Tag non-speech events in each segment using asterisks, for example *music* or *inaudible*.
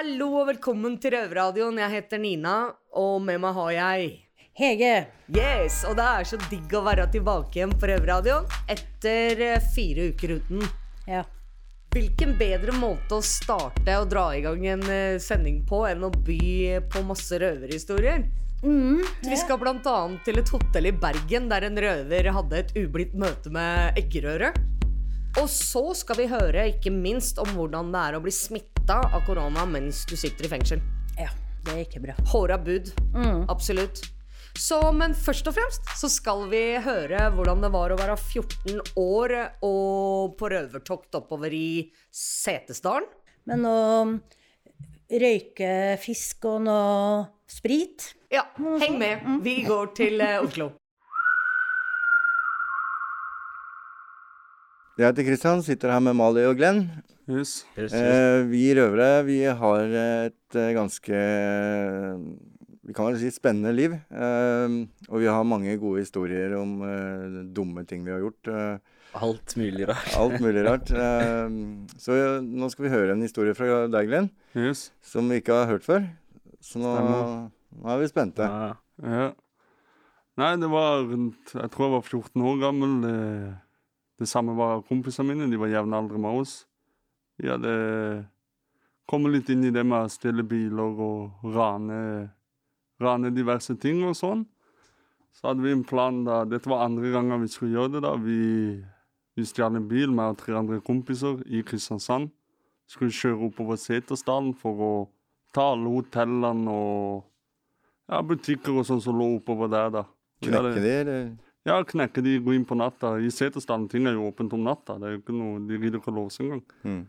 Hallo og velkommen til Røverradioen. Jeg heter Nina, og med meg har jeg Hege. Yes! Og det er så digg å være tilbake igjen på Røverradioen etter eh, fire uker uten. Ja. Hvilken bedre måte å starte og dra i gang en eh, sending på enn å by på masse røverhistorier? Vi skal annet til et hotell i Bergen der en røver hadde et ublidt møte med eggerøre. Og så skal vi høre ikke minst om hvordan det er å bli smitta av korona mens du sitter i fengsel. ja. Det er ikke bra. Håra bud. Absolutt. Så, men først og fremst så skal vi høre hvordan det var å være 14 år og på røvertokt oppover i Setesdalen. Men å røyke fisk og noe sprit Ja, heng med. Vi går til eh, Oslo. Jeg heter Kristian, sitter her med Mali og Glenn. Yes. Eh, vi røvere vi har et eh, ganske Vi kan vel si spennende liv. Eh, og vi har mange gode historier om eh, dumme ting vi har gjort. Eh, Alt mulig rart. alt mulig rart. *laughs* Eh, så eh, nå skal vi høre en historie fra deg, Glenn, Yes. som vi ikke har hørt før. Så nå, nå er vi spente. Ja. Ja. Nei, det var rundt Jeg tror jeg var 14 år gammel. Det, det samme var kompisene mine. De var jevnaldrende med oss. Vi hadde kommet litt inn i det med å stjele biler og rane, rane diverse ting og sånn. Så hadde vi en plan da Dette var andre gangen vi skulle gjøre det. da. Vi, vi stjal en bil med tre andre kompiser i Kristiansand. Skulle kjøre oppover Setersdalen for å ta alle hotellene og ja, butikker og sånn som lå oppover der, da. Knekke det, eller? Ja, knekke de, gå inn på natta. I Setesdalen ting er jo åpent om natta. Det er jo ikke noe, De gidder ikke å låse engang. Mm.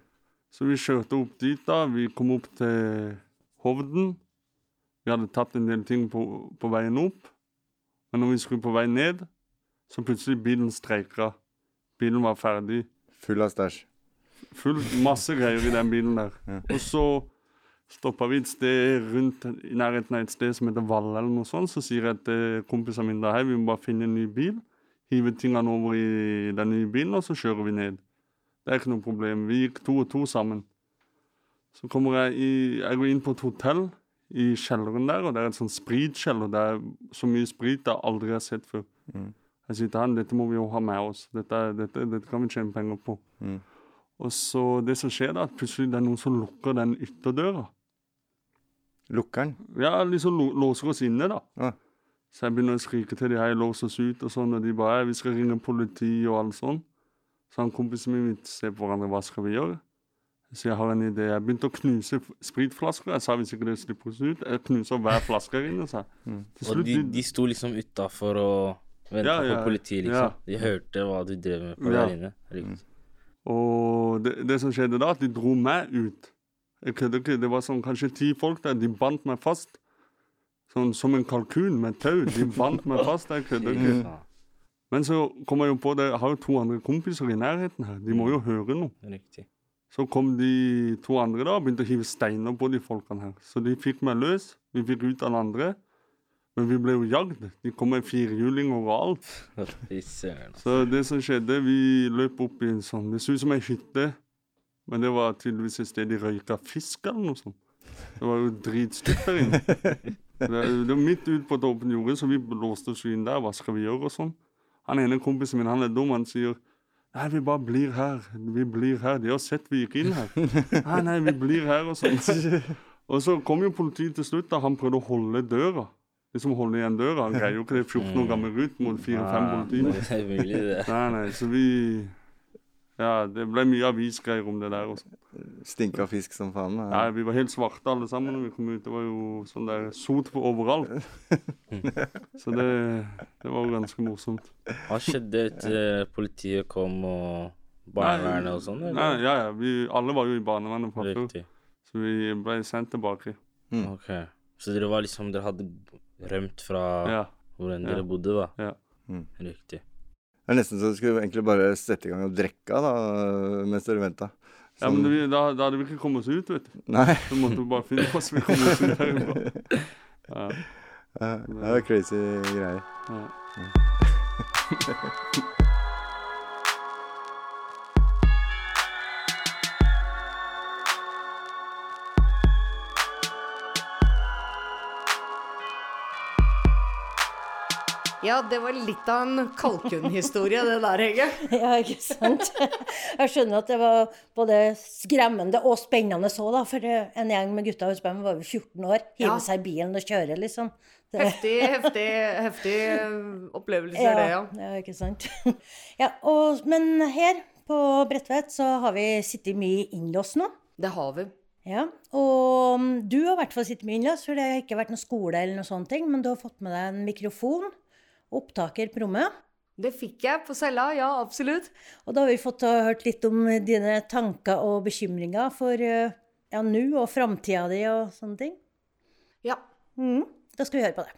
Så vi kjørte opp dit, da. Vi kom opp til Hovden. Vi hadde tatt en del ting på, på veien opp. Men når vi skulle på vei ned, så plutselig bilen streika. Bilen var ferdig. Full av stæsj. Full masse greier i den bilen der. Ja. Og så stoppa vi et sted rundt i nærheten av et sted som heter Valle eller noe sånt. Så sier jeg til kompisene mine da, hei, vi må bare finne en ny bil. Hive tingene over i den nye bilen, og så kjører vi ned. Det er ikke noe problem. Vi gikk to og to sammen. Så kommer jeg i Jeg går inn på et hotell i kjelleren der, og det er et sånn spritkjeller. Det er så mye sprit jeg aldri har sett før. Mm. Jeg sier til han dette må vi jo ha med oss. Dette, dette, dette kan vi tjene penger på. Mm. Og så det som skjer, da, at plutselig det er noen som lukker den ytterdøra. Lukkeren. Ja, liksom låser oss inne, da. Ja. Så jeg begynner å skrike til de her, lås oss ut og sånn, og de bare, vi skal ringe politi og alt sånn. Så han kompisen min vil se på hverandre, hva skal vi gjøre? Så jeg har en idé. Jeg begynte å knuse spritflasker. Jeg sa hvis ikke det slipper oss ut, jeg knuser hver flaske her inne, sa jeg. Mm. Og de, de sto liksom utafor og venta Ja, ja, på politiet, liksom. ja. De hørte hva du drev med på Ja. der inne. Riktig. Og det, det som skjedde da, at de dro meg ut. Jeg kødder ikke. Det var sånn kanskje ti folk der. De bandt meg fast. Sånn som en kalkun med tau. De bandt meg fast. Jeg kødder ikke. Men så kom jeg jo på det, jeg har jo to andre kompiser i nærheten her. De må jo høre noe. riktig. Så kom de to andre da og begynte å hive steiner på de folkene her. Så de fikk meg løs. Vi fikk ut den andre. Men vi ble jo jagd. De kom med firhjuling overalt. *laughs* altså. Så det som skjedde, vi løp opp i en sånn Det så ut som ei hytte. Men det var tydeligvis et sted de røyka fisk eller noe sånt. Det var jo dritstygt der inne. Det, det var midt ute på et åpent jorde, så vi låste oss inn der. Hva skal vi gjøre og sånn? Han ene kompisen min, han er dum, han sier Nei, vi bare blir her. Vi blir her. De har sett vi gikk inn her. Nei, nei, vi blir her og sånn. Og så kom jo politiet til slutt, da han prøvde å holde døra. Liksom holde igjen døra. Han greier jo ikke det 14 år gammel gutt mot 4-5 politi. Det er mulig, det. Nei, nei, så vi Ja, det ble mye avisgreier om det der. Også. Stinka fisk som faen. Ja. Nei, vi var helt svarte alle sammen når vi kom ut. Det var jo sånn der sot på overalt. *laughs* Så det, det var jo ganske morsomt. Hva skjedde etter politiet kom og barnevernet og sånn? Ja, ja, vi alle var jo i barnevernet fra før, så vi ble sendt tilbake. Ok. Så dere var liksom Dere hadde rømt fra Ja. hvor enn Ja. dere bodde, da? Ja. Mm. Riktig. Det er nesten så du skulle egentlig bare sette i gang og drikke da, mens dere venta. ja, men det, da, da hadde vi ikke kommet oss ut, vet du. Nei. *laughs* Så måtte vi bare finne oss vi kom oss ut herfra. *laughs* Ja, Ja, det er crazy greier. ja. *laughs* Ja, det var litt av en kalkunhistorie, det der, Hege. *laughs* Ja, ikke sant? Jeg skjønner at det var både skremmende og spennende så, da. For en gjeng med gutter hos meg var jo 14 år. Hive Ja. seg i bilen og kjøre, liksom. Det, Heftig, heftig, heftig opplevelse, det, ja. *laughs* ja, ikke sant. Ja, og, men her på Bredtvet så har vi sittet mye innlåst nå. Det har vi. Ja, og mm, du har i hvert fall sittet mye innlåst, for det har ikke vært noen skole eller noen sånne ting, men du har fått med deg en mikrofon, opptaker på rommet. Det fikk jeg på cella, ja, absolutt. Og da har vi fått uh, hørt litt om dine tanker og bekymringer for uh, ja, nå og framtida di og sånne ting. Ja. Mm, Da skal vi høre på det.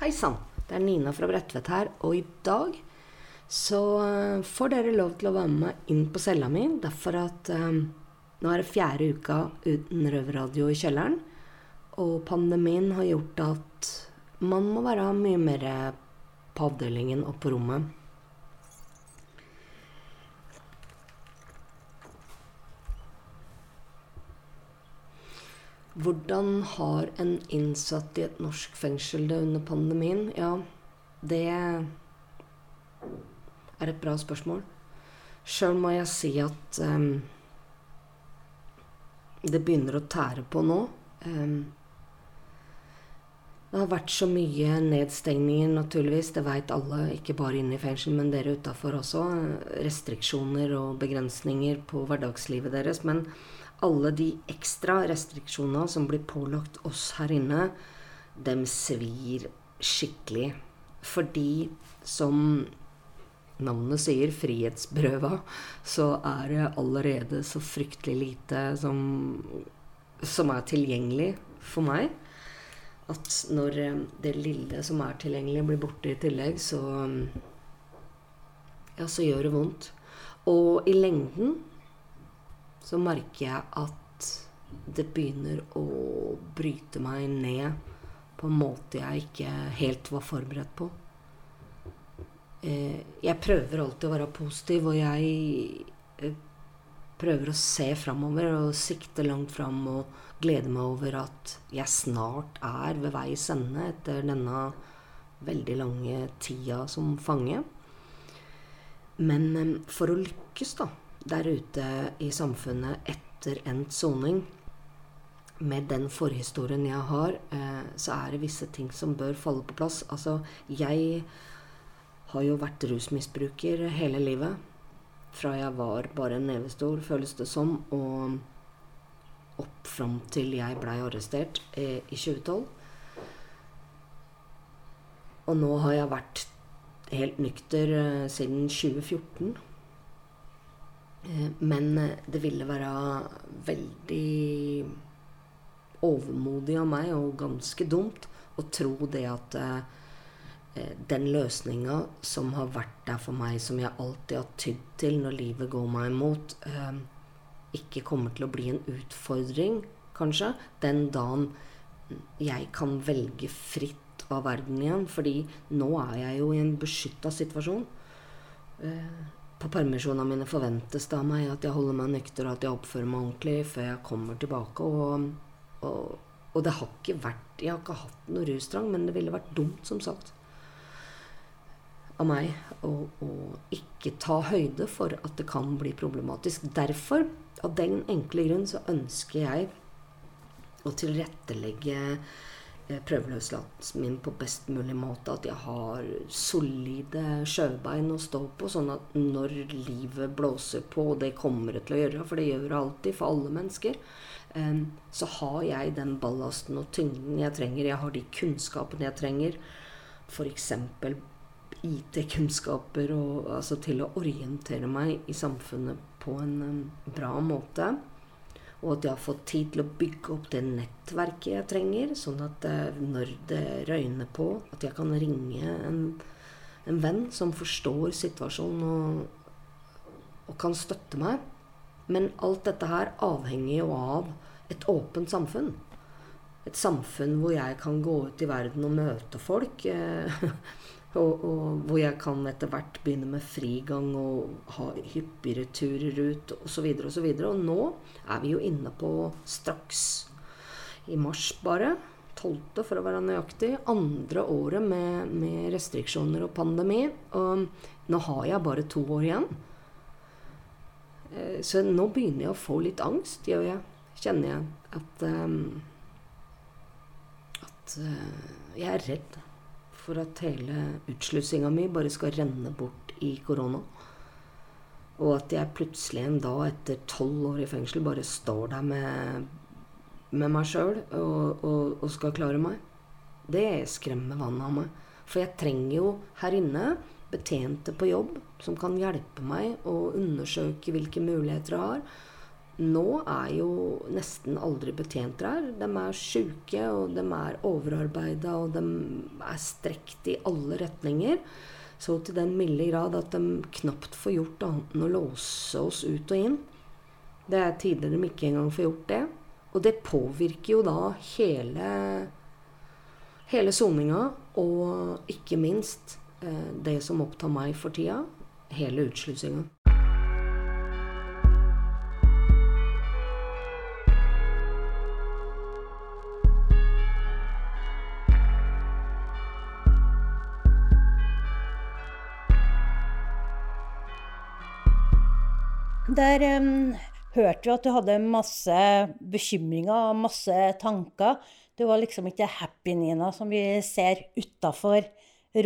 Hei sann, det er Nina fra Bredtvet her, og i dag så eh, får dere lov til å være med inn på cella mi, derfor at eh, nå er det fjerde uka uten røverradio i kjelleren, og pandemien har gjort at man må være mye mer på avdelingen og på rommet. Hvordan har en innsatt i et norsk fengsel det under pandemien? Ja, det er et bra spørsmål. Sjøl må jeg si at em, det begynner å tære på nå. Det har vært så mye nedstengninger, naturligvis. Det veit alle, ikke bare inne i fengsel, men dere utafor også. Restriksjoner og begrensninger på hverdagslivet deres. Men alle de ekstra restriksjonene som blir pålagt oss her inne, dem svir skikkelig. Fordi, som navnet sier, frihetsberøva, så er det allerede så fryktelig lite som, som er tilgjengelig for meg. At når eh, det lille som er tilgjengelig, blir borte i tillegg, så Ja, så gjør det vondt. Og i lengden så merker jeg at det begynner å bryte meg ned på en måte jeg ikke helt var forberedt på. Eh, Jeg prøver alltid å være positiv, og jeg eh, prøver å se framover og sikte langt fram og glede meg over at jeg snart er ved veis ende etter denne veldig lange tida som fange. Men eh, for å lykkes da, der ute i samfunnet etter endt soning, med den forhistorien jeg har, så er det visse ting som bør falle på plass. Altså, jeg har jo vært rusmisbruker hele livet. Fra jeg var bare en nevestor, føles det som, og opp fram til jeg blei arrestert eh, i 2012. Og nå har jeg vært helt nykter eh, siden 2014. Eh, men eh, det ville være veldig overmodig av meg og ganske dumt å tro det at eh, den løsninga som har vært der for meg, som jeg alltid har tydd til når livet går meg imot, eh, ikke kommer til å bli en utfordring, kanskje, den dagen jeg kan velge fritt av verden igjen. Fordi nå er jeg jo i en beskytta situasjon. Eh, på permisjonene mine forventes det av meg at jeg holder meg nykter, og at jeg oppfører meg ordentlig før jeg kommer tilbake. Og, og, og det har ikke vært Jeg har ikke hatt noe rustrang, men det ville vært dumt, som sagt, av meg å, å ikke ta høyde for at det kan bli problematisk. Derfor, av den enkle grunn, så ønsker jeg å tilrettelegge eh, prøveløslatelsen min på best mulig måte. At jeg har solide sjøbein å stå på, sånn at når livet blåser på, og det kommer det til å gjøre, for det gjør det alltid for alle mennesker, eh, så har jeg den ballasten og tyngden jeg trenger. Jeg har de kunnskapene jeg trenger. F.eks. IT-kunnskaper og altså til å orientere meg i samfunnet på en um, bra måte. Og at jeg har fått tid til å bygge opp det nettverket jeg trenger, sånn at uh, når det røyner på, at jeg kan ringe en, en venn som forstår situasjonen og, og kan støtte meg. Men alt dette her avhenger jo av et åpent samfunn. Et samfunn hvor jeg kan gå ut i verden og møte folk. Eh, *laughs* Og, og, hvor jeg kan etter hvert begynne med frigang og ha hyppigere turer ut osv. Og, så og, så og nå er vi jo inne på straks i mars bare. 12. for å være nøyaktig. Andre året med, med restriksjoner og pandemi. Og nå har jeg bare to år igjen. Eh, så nå begynner jeg å få litt angst, gjør jeg. Kjenner jeg at um, At uh, jeg er redd for at hele utslussinga mi bare skal renne bort i korona. Og at jeg plutselig en dag etter tolv år i fengsel bare står der med, med meg sjøl og, og, og, skal klare meg. Det skremmer vannet av meg. For jeg trenger jo her inne betjente på jobb som kan hjelpe meg å undersøke hvilke muligheter jeg har nå er jo nesten aldri betjenter her. De er sjuke, og de er overarbeida, og de er strekt i alle retninger. Så til den milde grad at de knapt får gjort annet enn å låse oss ut og inn. Det er tider de ikke engang får gjort det. Og det påvirker jo da hele hele soninga, og ikke minst eh, det som opptar meg for tida, hele utslussinga. Der um, hørte vi at du hadde masse bekymringer og masse tanker. Du var liksom ikke happy-Nina som vi ser utafor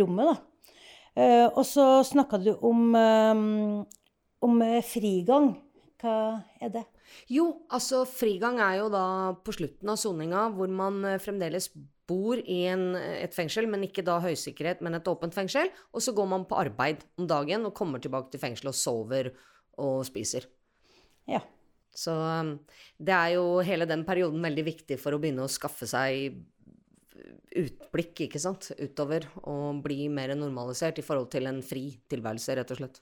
rommet, da. Uh, og så snakka du om, um, om frigang. Hva er det? Jo, altså frigang er jo da på slutten av soninga, hvor man eh, fremdeles bor i en, et fengsel, men ikke da høysikkerhet, men et åpent fengsel. Og så går man på arbeid om dagen og kommer tilbake til fengselet og sover og spiser. Ja. Så um, det er jo hele den perioden veldig viktig for å begynne å skaffe seg utblikk, ikke sant, utover, og bli mer normalisert i forhold til en fri tilværelse, rett og slett.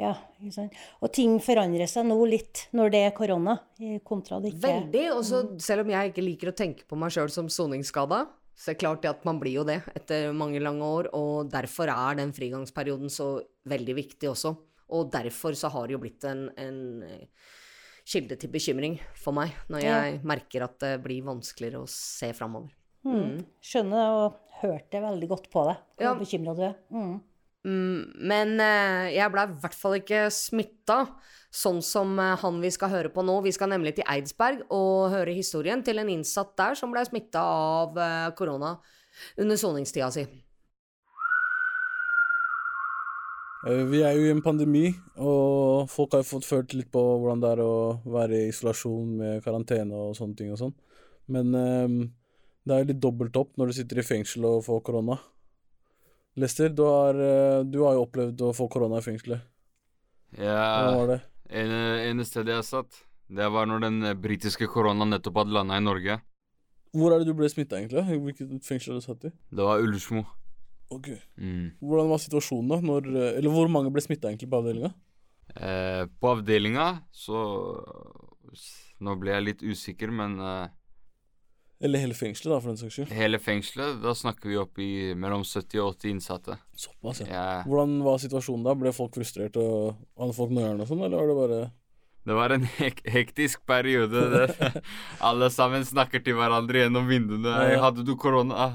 Ja, ikke sant. Og ting forandrer seg nå litt når det er korona, kontra det ikke Veldig. Og så, selv om jeg ikke liker å tenke på meg sjøl som soningsskada, så er det klart at man blir jo det etter mange lange år, og derfor er den frigangsperioden så veldig viktig også. Og derfor så har det jo blitt en, en eh, kilde til bekymring for meg, når jeg ja. merker at det blir vanskeligere å se framover. Mm. Mm. Skjønner og hørte veldig godt på deg, hvor ja. bekymra du er. Mm. mm men eh, jeg blei i hvert fall ikke smitta, sånn som eh, han vi skal høre på nå. Vi skal nemlig til Eidsberg og høre historien til en innsatt der som blei smitta av korona under soningstida si. Vi er jo i en pandemi, og folk har jo fått følt litt på hvordan det er å være i isolasjon med karantene og sånne ting og sånn. Men um, det er jo litt dobbelt opp når du sitter i fengsel og får korona. Lester, du har, eh, du har jo opplevd å få korona i fengselet. Ja Hva var det? En, ene stedet jeg satt, det var når den britiske koronaen nettopp hadde landa i Norge. Hvor er det du ble smitta, egentlig? Hvilket fengsel du satt i? Det var Ullersmo. Ok. Mm. Hvordan var situasjonen da? Når, eh, eller hvor mange ble smitta egentlig på avdelinga? Eh, på avdelinga så Nå ble jeg litt usikker, men eh, Eller hele fengselet, da, for den saks skyld. Hele fengselet, da snakker vi opp i mellom 70 og 80 innsatte. Såpass, ja. ja. Hvordan var situasjonen da? Ble folk frustrert og hadde folk nøyerne og sånn, eller var det bare det var en hek hektisk periode der *laughs* alle sammen snakker til hverandre gjennom vinduene. 'Hadde du korona?'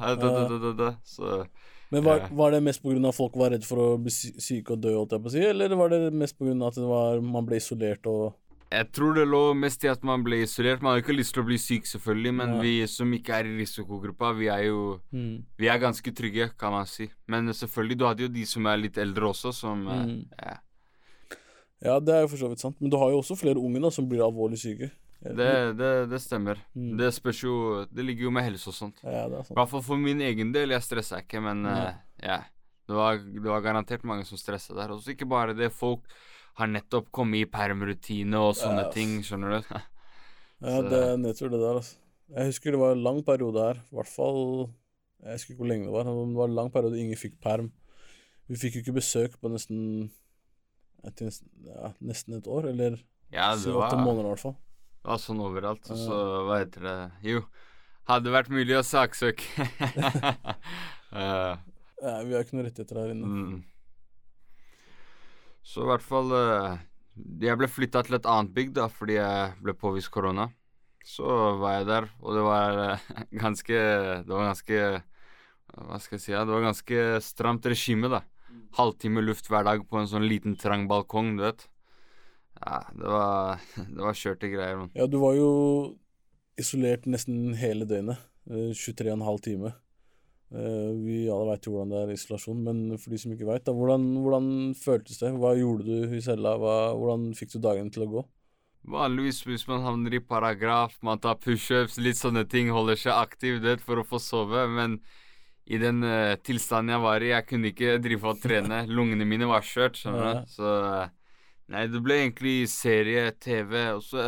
Så men var, var det mest pga. folk var redd for å bli syke og dø, holdt jeg på å si, eller var det mest pga. at det var, man ble isolert og Jeg tror det lå mest i at man ble isolert. Man har ikke lyst til å bli syk, selvfølgelig, men ja. vi som ikke er i risikogruppa, vi er jo Mm. Vi er ganske trygge, kan man si. Men selvfølgelig, du hadde jo de som er litt eldre også, som eh, Mm. ja. Ja, det er jo for så vidt sant. Men du har jo også flere unge da, som blir alvorlig syke. Det, det, det stemmer. Mm. Det spørs jo Det ligger jo med helse og sånt. Ja, det er I hvert fall for min egen del. Jeg stressa ikke, men Nei. Uh, ja. Det var, det var garantert mange som stressa der. Og ikke bare det. Folk har nettopp kommet i permrutine og sånne Ja. ting, skjønner du. *laughs* Ja, det er nedtur, det der, altså. Jeg husker det var en lang periode her. I hvert fall Jeg husker ikke hvor lenge det var. Men det var en lang periode ingen fikk perm. Vi fikk jo ikke besøk på nesten etter nesten, ja, nesten et år, eller Ja, syv-åtte måneder i hvert fall. Det var sånn overalt. Og Ja. så, hva heter det Jo, hadde vært mulig å saksøke. uh, *laughs* Ja, vi har ikke noen rettigheter her inne. Mm. Så i hvert fall uh, Jeg ble flytta til et annet bygg da fordi jeg ble påvist korona. Så var jeg der, og det var uh, *laughs* ganske Det var ganske Hva skal jeg si? Ja, det var ganske stramt regime, da. Halvtime luft hver dag på en sånn liten, trang balkong, du vet. Ja, det var *laughs* Det var kjørte greier. Man. Ja, du var jo isolert nesten hele døgnet. eh, 23,5 timer. Eh, Vi alle veit jo hvordan det er isolasjon, men for de som ikke veit, hvordan, hvordan føltes det? Hva gjorde du i cella? Hva, hvordan fikk du dagene til å gå? Vanligvis hvis man havner i paragraf, man tar pushups, litt sånne ting, holder seg aktiv du for å få sove, men i den uh, tilstanden jeg var i, jeg kunne ikke drive og trene. *laughs* Lungene mine var skjørt, skjønner Ja. du. Så eh, Nei, det ble egentlig serie, TV, og så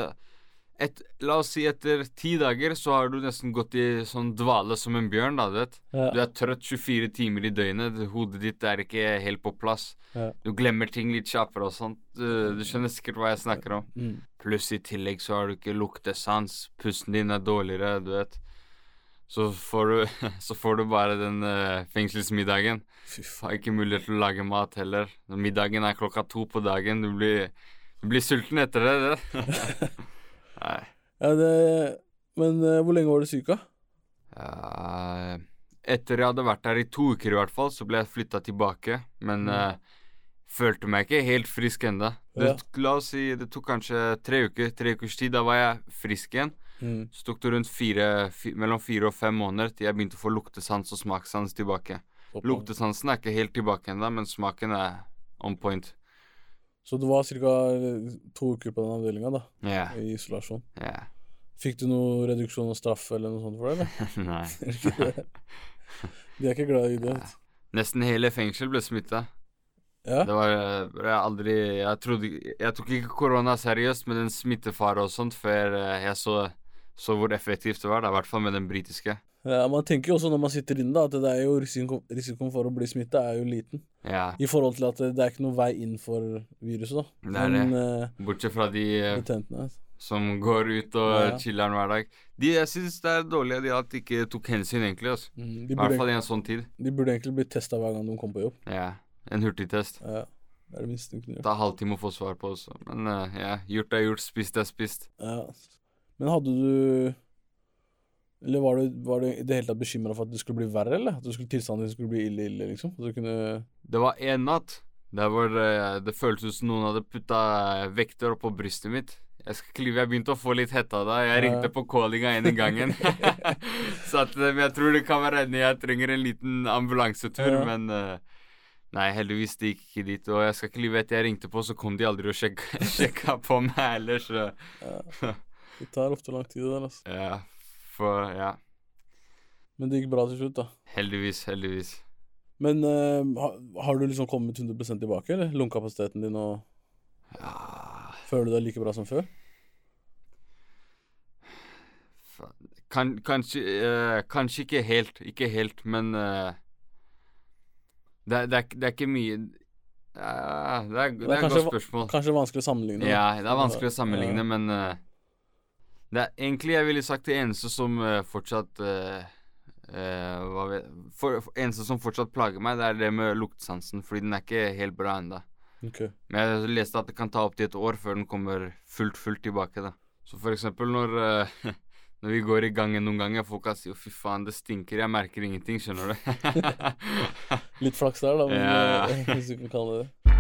et, La oss si etter ti dager så har du nesten gått i sånn dvale som en bjørn, da, du vet. Ja. Du er trøtt 24 timer i døgnet, hodet ditt er ikke helt på plass. Ja. Du glemmer ting litt kjappere og sånt. Du, du skjønner sikkert hva jeg snakker om. Mm. Pluss i tillegg så har du ikke luktesans. Pusten din er dårligere, du vet. Så får du, *laughs* så får du bare den uh, fengselsmiddagen. Fy faen. Ikke mulighet til å lage mat heller. Middagen er klokka to på dagen. Du blir, du blir sulten etter det. det. *laughs* Nei. Ja, det Men uh, hvor lenge var du syk, da? Ja, etter jeg hadde vært der i to uker i hvert fall, så ble jeg flytta tilbake. Men uh, følte meg ikke helt frisk enda. Ja. La oss si det tok kanskje tre uker. Tre ukers tid. Da var jeg frisk igjen. Mm. Så tok det rundt fire, fi, mellom fire og fem måneder til jeg begynte å få luktesans og smakssans tilbake. Luktesansen er ikke helt tilbake ennå, men smaken er on point. Så du var ca. to uker på den avdelinga, da, Ja. i isolasjon. Yeah. Fikk du noe reduksjon og straff eller noe sånt for det, eller? *laughs* Nei. *laughs* De er ikke glad i det. Nesten hele fengsel ble smitta. Ja? Det var eh, jeg aldri Jeg trodde Jeg tok ikke korona seriøst med den smittefare og sånt før eh, jeg så, så hvor effektivt det var. da, I hvert fall med den britiske. ja, Man tenker jo også når man sitter inne, da, at det er jo risiko, risikoen for å bli smitta er jo liten. Ja. I forhold til at det, det er ikke noen vei inn for viruset, da. Det er. Men det. Bortsett fra de eh, betentene altså. som går ut og Ja. chiller'n hver dag. De, jeg syns det er dårlig de at de ikke tok hensyn, egentlig. Altså. mm, I hvert fall i en sånn tid. de burde egentlig bli testa hver gang de kom på jobb. Ja. En hurtigtest. Ja, det er det minste de kunne gjøre. Ta halvtime å få svar på også. Men uh, ja, gjort er gjort, spist er spist. Ja. Men hadde du Eller var du, var du i det hele tatt bekymra for at det skulle bli verre, eller? At skulle, tilstanden din skulle bli ille, ille, liksom? At du kunne Det var én natt der hvor eh, det føltes ut som noen hadde putta eh, vekter oppå brystet mitt. Jeg skal klive, jeg begynte å få litt hetta da. Jeg ringte på callinga en i gangen. Sa til dem jeg tror det kan være enig, jeg trenger en liten ambulansetur, Ja. men eh, Nei, heldigvis det gikk ikke dit. Og jeg skal ikke lyve, etter jeg ringte på, så kom de aldri og sjekka, *laughs* sjekka på meg heller, så. *laughs* Det tar ofte lang tid, det der, altså. Ja. For Ja. Men det gikk bra til slutt, da. Heldigvis, heldigvis. Men uh, har, har du liksom kommet 100 tilbake, eller? Lungekapasiteten din og Ja, Føler du deg like bra som før? Kan, kanskje, uh, kanskje ikke helt, ikke helt, men uh, det, er- det, er, det er ikke mye Ja, det er, det er et godt spørsmål. Kanskje vanskelig å sammenligne? Ja, det er vanskelig å sammenligne, men eh, det er egentlig jeg ville sagt det eneste som uh, fortsatt uh, uh, vet, for, for, eneste som fortsatt plager meg, det er det med luktesansen, fordi den er ikke helt bra ennå. Okay. Men jeg leste at det kan ta opptil et år før den kommer fullt, fullt tilbake. da. Så for eksempel når, *laughs* når vi går i gangen noen ganger, folk sier 'fy faen, det stinker', jeg merker ingenting, skjønner du. *laughs* Litt flaks der, da, men, Ja. *laughs* hvis du kan kalle det det.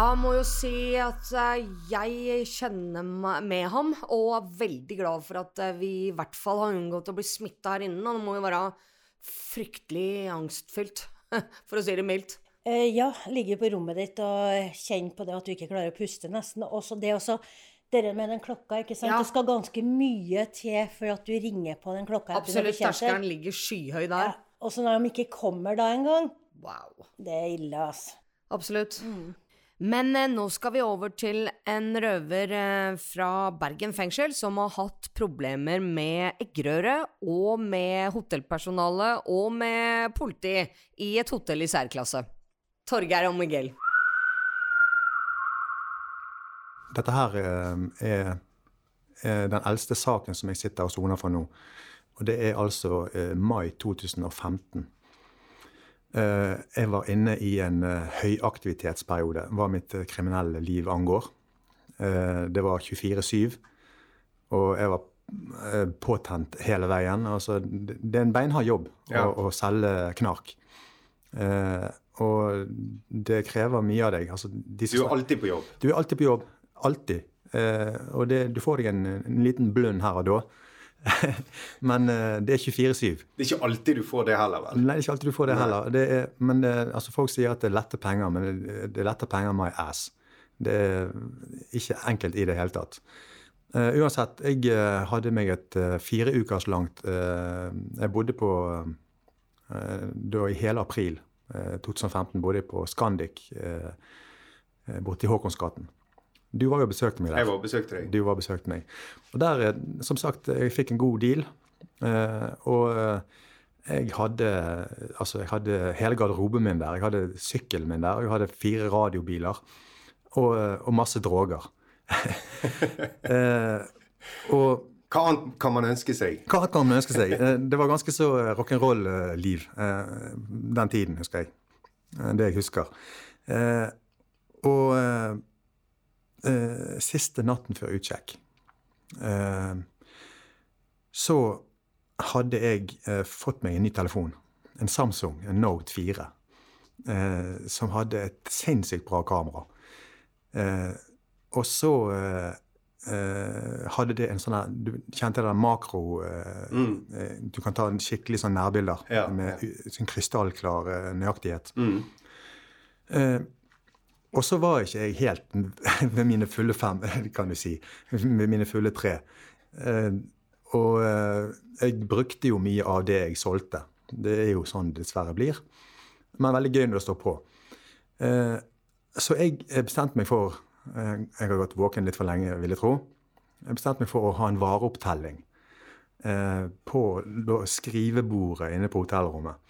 Jeg må jo si at eh, jeg kjenner meg med ham, og er veldig glad for at eh, vi i hvert fall har unngått å bli smitta her inne. Og det må jo være fryktelig angstfylt, *laughs* for å si det mildt. Eh, ja, ligge på rommet ditt og kjenne på det at du ikke klarer å puste, nesten. Også det også Dere med den klokka, ikke sant. Ja. Det skal ganske mye til for at du ringer på den klokka. Absolutt. Terskelen ligger skyhøy der. Ja. Og så når de ikke kommer da engang, Wow. det er ille, altså. Absolutt. Men eh, nå skal vi over til en røver eh, fra Bergen fengsel som har hatt problemer med eggerøre og med hotellpersonale og med politi i et hotell i særklasse. Torgeir og Miguel. Dette her eh, er, er den eldste saken som jeg sitter og soner for nå. Og det er altså eh, mai 2015. Eh, jeg var inne i en eh, høyaktivitetsperiode, hva mitt eh, kriminelle liv angår. Det var 24-7, og jeg var påtent hele veien. Altså, det er en beinhard jobb Ja. å, å selge knark. Og det krever mye av deg. Altså, disse Du er alltid på jobb. du er alltid på jobb. Alltid. Og det, du får deg en, en liten blund her og da. *laughs* Men eh, det er 24-7. Det er ikke alltid du får det heller, vel? Nei, det er ikke alltid du får det Nei. heller. Det er, men det, altså, Folk sier at det er lette penger, men det, er lette penger my ass. Det er ikke enkelt i det hele tatt. Uh, uansett, jeg uh, hadde meg et uh, fire ukers langt eh, Jeg bodde på eh, Da i hele april eh, 2015 bodde jeg på Scandic eh, eh, borte i Håkonsgaten. Du var jo og besøkte meg der. Jeg var og besøkte deg. Du var og besøkte meg. Og der, eh, som sagt, jeg fikk en god deal. Eh, og eh, jeg hadde altså jeg hadde hele garderoben min der. Jeg hadde sykkelen min der. Jeg hadde fire radiobiler. Og, og masse droger. *laughs* og Hva annet kan man ønske seg? hva kan man ønske seg? Det var ganske så rock'n'roll-liv den tiden, husker jeg. Det jeg husker. Og eh, siste natten før utsjekk eh, så hadde jeg eh, fått meg en ny telefon. En Samsung, en Note 4. Eh, som hadde et sinnssykt bra kamera. Eh, og så eh, hadde det en sånn her Du kjente den makro eh, Mm. Du kan ta en skikkelig sånn nærbilder Ja, med ja. sånn krystallklar nøyaktighet. Mm. Og så var ikke jeg helt *laughs* med mine fulle fem, kan du si. Med mine fulle tre. Eh, og eh, jeg brukte jo mye av det jeg solgte. Det er jo sånn det dessverre blir. Men veldig gøy når det står på. Eh, så jeg bestemte meg for Jeg har gått våken litt for lenge, vil jeg tro. Jeg bestemte meg for å ha en vareopptelling på skrivebordet inne på hotellrommet.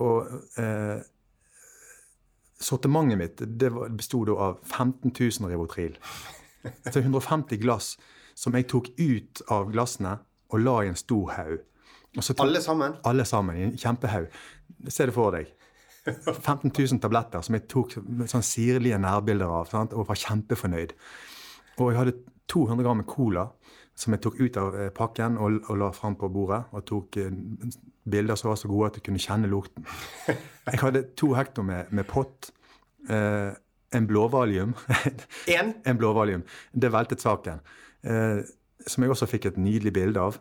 Og sortimentet mitt det bestod da av 15 000 Rivotril. Så 150 glass som jeg tok ut av glassene og la i en stor haug. Og så tok- Alle sammen? alle sammen i en kjempehaug. Se det for deg. 15 000 tabletter som jeg tok sånn sirlige nærbilder av sant? og var kjempefornøyd. Og jeg hadde 200 gram med cola som jeg tok ut av eh, pakken og, og la fram på bordet. Og tok eh, bilder som var så gode at jeg kunne kjenne lukten. *laughs* Jeg hadde to hektar med, med pott. Eh, en blåvalium. *laughs* En? en blåvalium. Det veltet saken. Eh, som jeg også fikk et nydelig bilde av.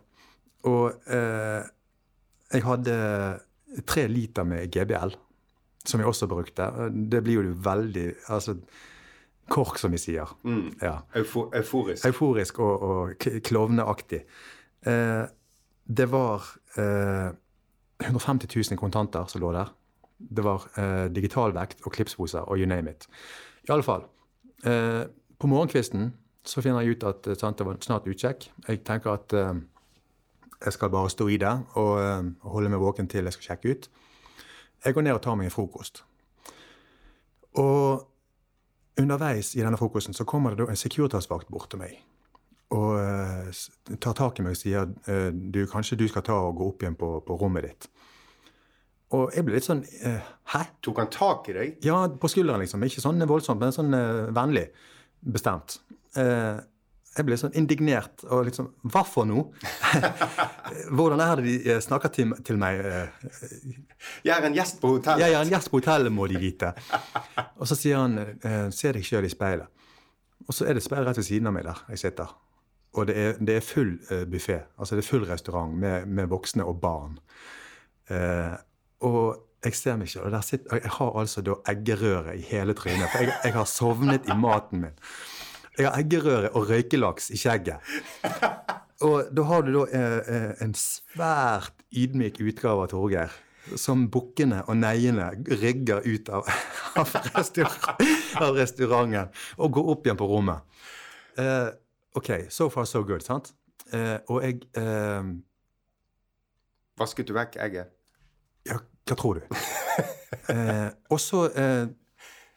Og eh, jeg hadde tre liter med GBL, som jeg også brukte. Det blir jo veldig Altså kork, som vi sier. Mm. Ja. Eufo euforisk. Euforisk og, og klovneaktig. Eh, det var eh, 150 000 kontanter som lå der. Det var eh, digitalvekt og klipsposer og you name it. I alle fall. Eh, på morgenkvisten så finner jeg ut at eh, sant, det var snart utsjekk. Jeg tenker at eh, jeg skal bare stå i det og og holde meg våken til jeg skal sjekke ut. Jeg går ned og tar meg en frokost. Og underveis i denne frokosten så kommer det da en Securitas-vakt bort til meg. Og uh, tar tak i meg og sier eh, du, kanskje du skal ta og gå opp igjen på, på rommet ditt. Og jeg ble litt sånn uh, Hæ? Tok han tak i deg? Ja, på skulderen, liksom. Ikke sånn voldsomt, men sånn vennlig. Bestemt. Eh, jeg ble sånn indignert og liksom Hva for noe? *laughs* Hvordan er det de eh, snakker til, til meg? eh, Jeg er en gjest på hotellet. jeg er en gjest på hotellet, må de vite. Og så sier han eh, 'se deg sjøl i speilet'. Og så er det et speil rett ved siden av meg der jeg sitter. Og det er, det er full eh, buffé. Altså det er full restaurant med, med voksne og barn. Eh, og jeg ser meg selv, og der sitter, jeg har altså da eggerøre i hele trynet. For jeg, jeg har sovnet i maten min. Jeg har eggerøre og røykelaks i skjegget. Og da har du da eh, eh, en svært ydmyk utgave av Torgeir. Som bukkene og neiene rygger ut av, *laughs* av, restaur av restauranten og går opp igjen på rommet. Eh, OK, so far so good, sant? Eh, og jeg eh, Vasket du vekk egget? Ja, hva tror du? *laughs* eh, og så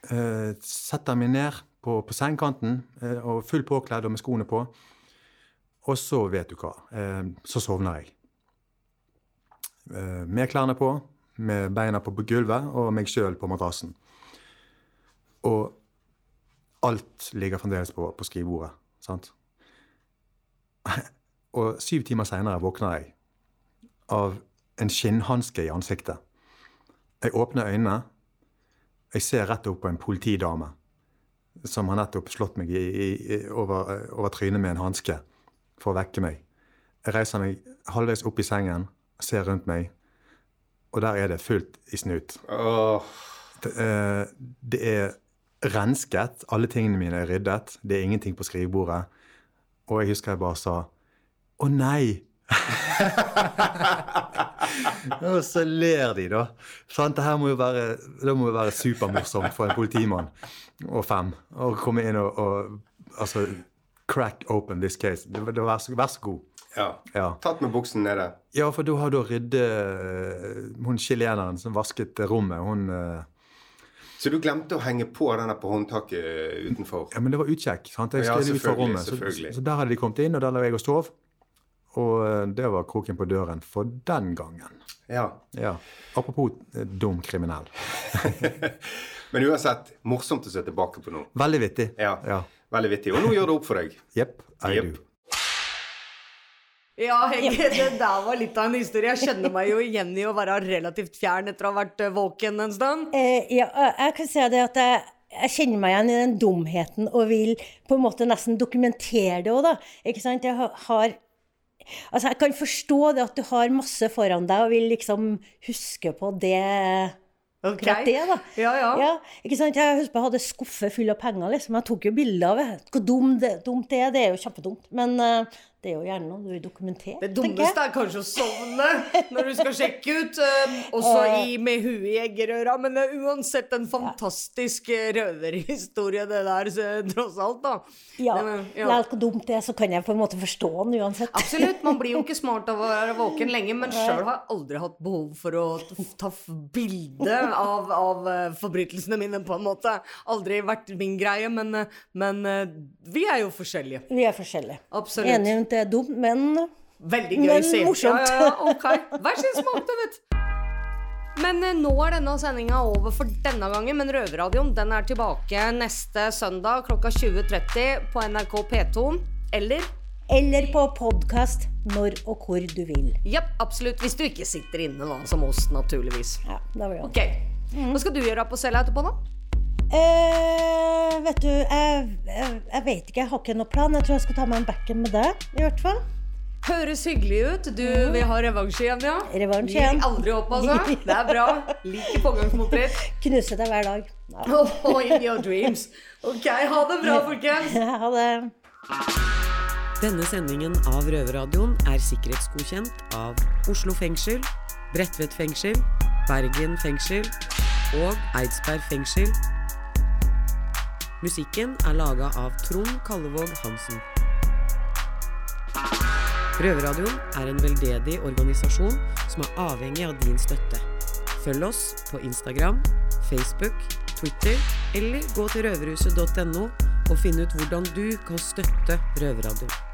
setter jeg meg ned på, på sengekanten eh, og full påkledd og med skoene på. Og så, vet du hva, eh, så sovner jeg. Eh, med klærne på, med beina på gulvet og meg sjøl på madrassen. Og alt ligger fremdeles på, på skrivebordet. sant? *laughs* Og syv timer seinere våkner jeg av en skinnhanske i ansiktet. Jeg åpner øynene. Jeg ser rett opp på en politidame som har nettopp slått meg i, i, over, over trynet med en hanske for å vekke meg. Jeg reiser meg halvveis opp i sengen, ser rundt meg, og der er det fullt i snut. Det, eh, det er rensket. Alle tingene mine er ryddet. Det er ingenting på skrivebordet. Og jeg husker jeg bare sa Å nei! *laughs* og så ler de, da. Sant? Det her må jo være, det må jo være supermorsomt for en politimann og fem å komme inn og, og altså, crack open this case. Det, det, vær, så, vær så god. Ja. Ja. Tatt med buksen nede. Ja, for du har da rydde Hun chileneren som vasket rommet, hun eh, Så du glemte å henge på denne på håndtaket utenfor? Ja, men det var utkjekk. sant? Jeg Ja, skrev ut fra rommet. Så, så der hadde de kommet inn, og der lå jeg og sov. Og eh, det var kroken på døren for den gangen. Ja. Ja. Apropos eh, dum kriminell. *laughs* Men uansett, morsomt å se tilbake på nå. Veldig vittig. Ja. Ja. Veldig vittig. Og nå gjør det opp for deg. Jepp. I yep. do. Ja, Hege, det der var litt av en historie. Jeg kjenner meg jo igjen i å være relativt fjern etter å ha vært eh, våken en stund. Eh, ja, jeg kan si det at jeg, jeg kjenner meg igjen i den dumheten og vil på en måte nesten dokumentere det òg, da. Ikke sant? Jeg har- har Altså, jeg kan forstå det at du har masse foran deg og vil liksom huske på det Okay. det, da. Ja, ja. ikke sant? Jeg husker jeg hadde skuffe full av penger, liksom. Jeg tok jo bilder av det. Hvor dumt det, dumt det er, det er jo kjempedumt. Men eh, det er jo gjerne noe du vil dokumentere. Det dummeste er kanskje å sovne når du skal sjekke ut, um, *laughs* også i, med huet i eggerøra. Men det er uansett en fantastisk eh, røverhistorie, det der, så, tross alt, da. Ja, det er ja. Hvor dumt det er, så kan jeg på en måte forstå den uansett. Absolutt. Man blir jo ikke *laughs* smart av å være våken lenge, men sjøl har jeg aldri hatt behov for å ta bilde av, av eh, forbrytelsene mine, på en måte. Aldri vært min greie, men, eh, men eh, vi er jo forskjellige. Vi er forskjellige. Absolutt. Enig det er dumt, men Veldig gøy Men morsomt. Ja, ja, ok. Hver sin smak, du vet. Men eh, nå er denne sendinga over for denne gangen. Men Røverradioen den er tilbake neste søndag klokka 20.30 på NRK P2. Eller Eller på podkast når og hvor du vil. Ja, absolutt. Hvis du ikke sitter inne, da, som oss, naturligvis. Ja, da var det. Ok. Hva skal du gjøre på cella etterpå, da? Eh, vet du, jeg, jeg, jeg vet ikke. Jeg har ikke noen plan. Jeg tror jeg skal ta meg en backen med deg, i hvert fall. Høres hyggelig ut. Du vil ha revansj igjen, ja? Revansj Gir aldri opp, altså. *laughs* Det er bra. Liker pågangsmoter. Knuse deg hver dag. Ja. Oh, in your dreams. Ok, ha det bra, *laughs* folkens. Ha det. Denne sendingen av Røverradioen er sikkerhetsgodkjent av Oslo fengsel, Bredtvet fengsel, Bergen fengsel og Eidsberg fengsel. Musikken er laga av Trond Kallevåg Hansen. Røverradioen er en veldedig organisasjon som er avhengig av din støtte. Følg oss på Instagram, Facebook, Twitter eller gå til røverhuset.no og finn ut hvordan du kan støtte Røverradioen.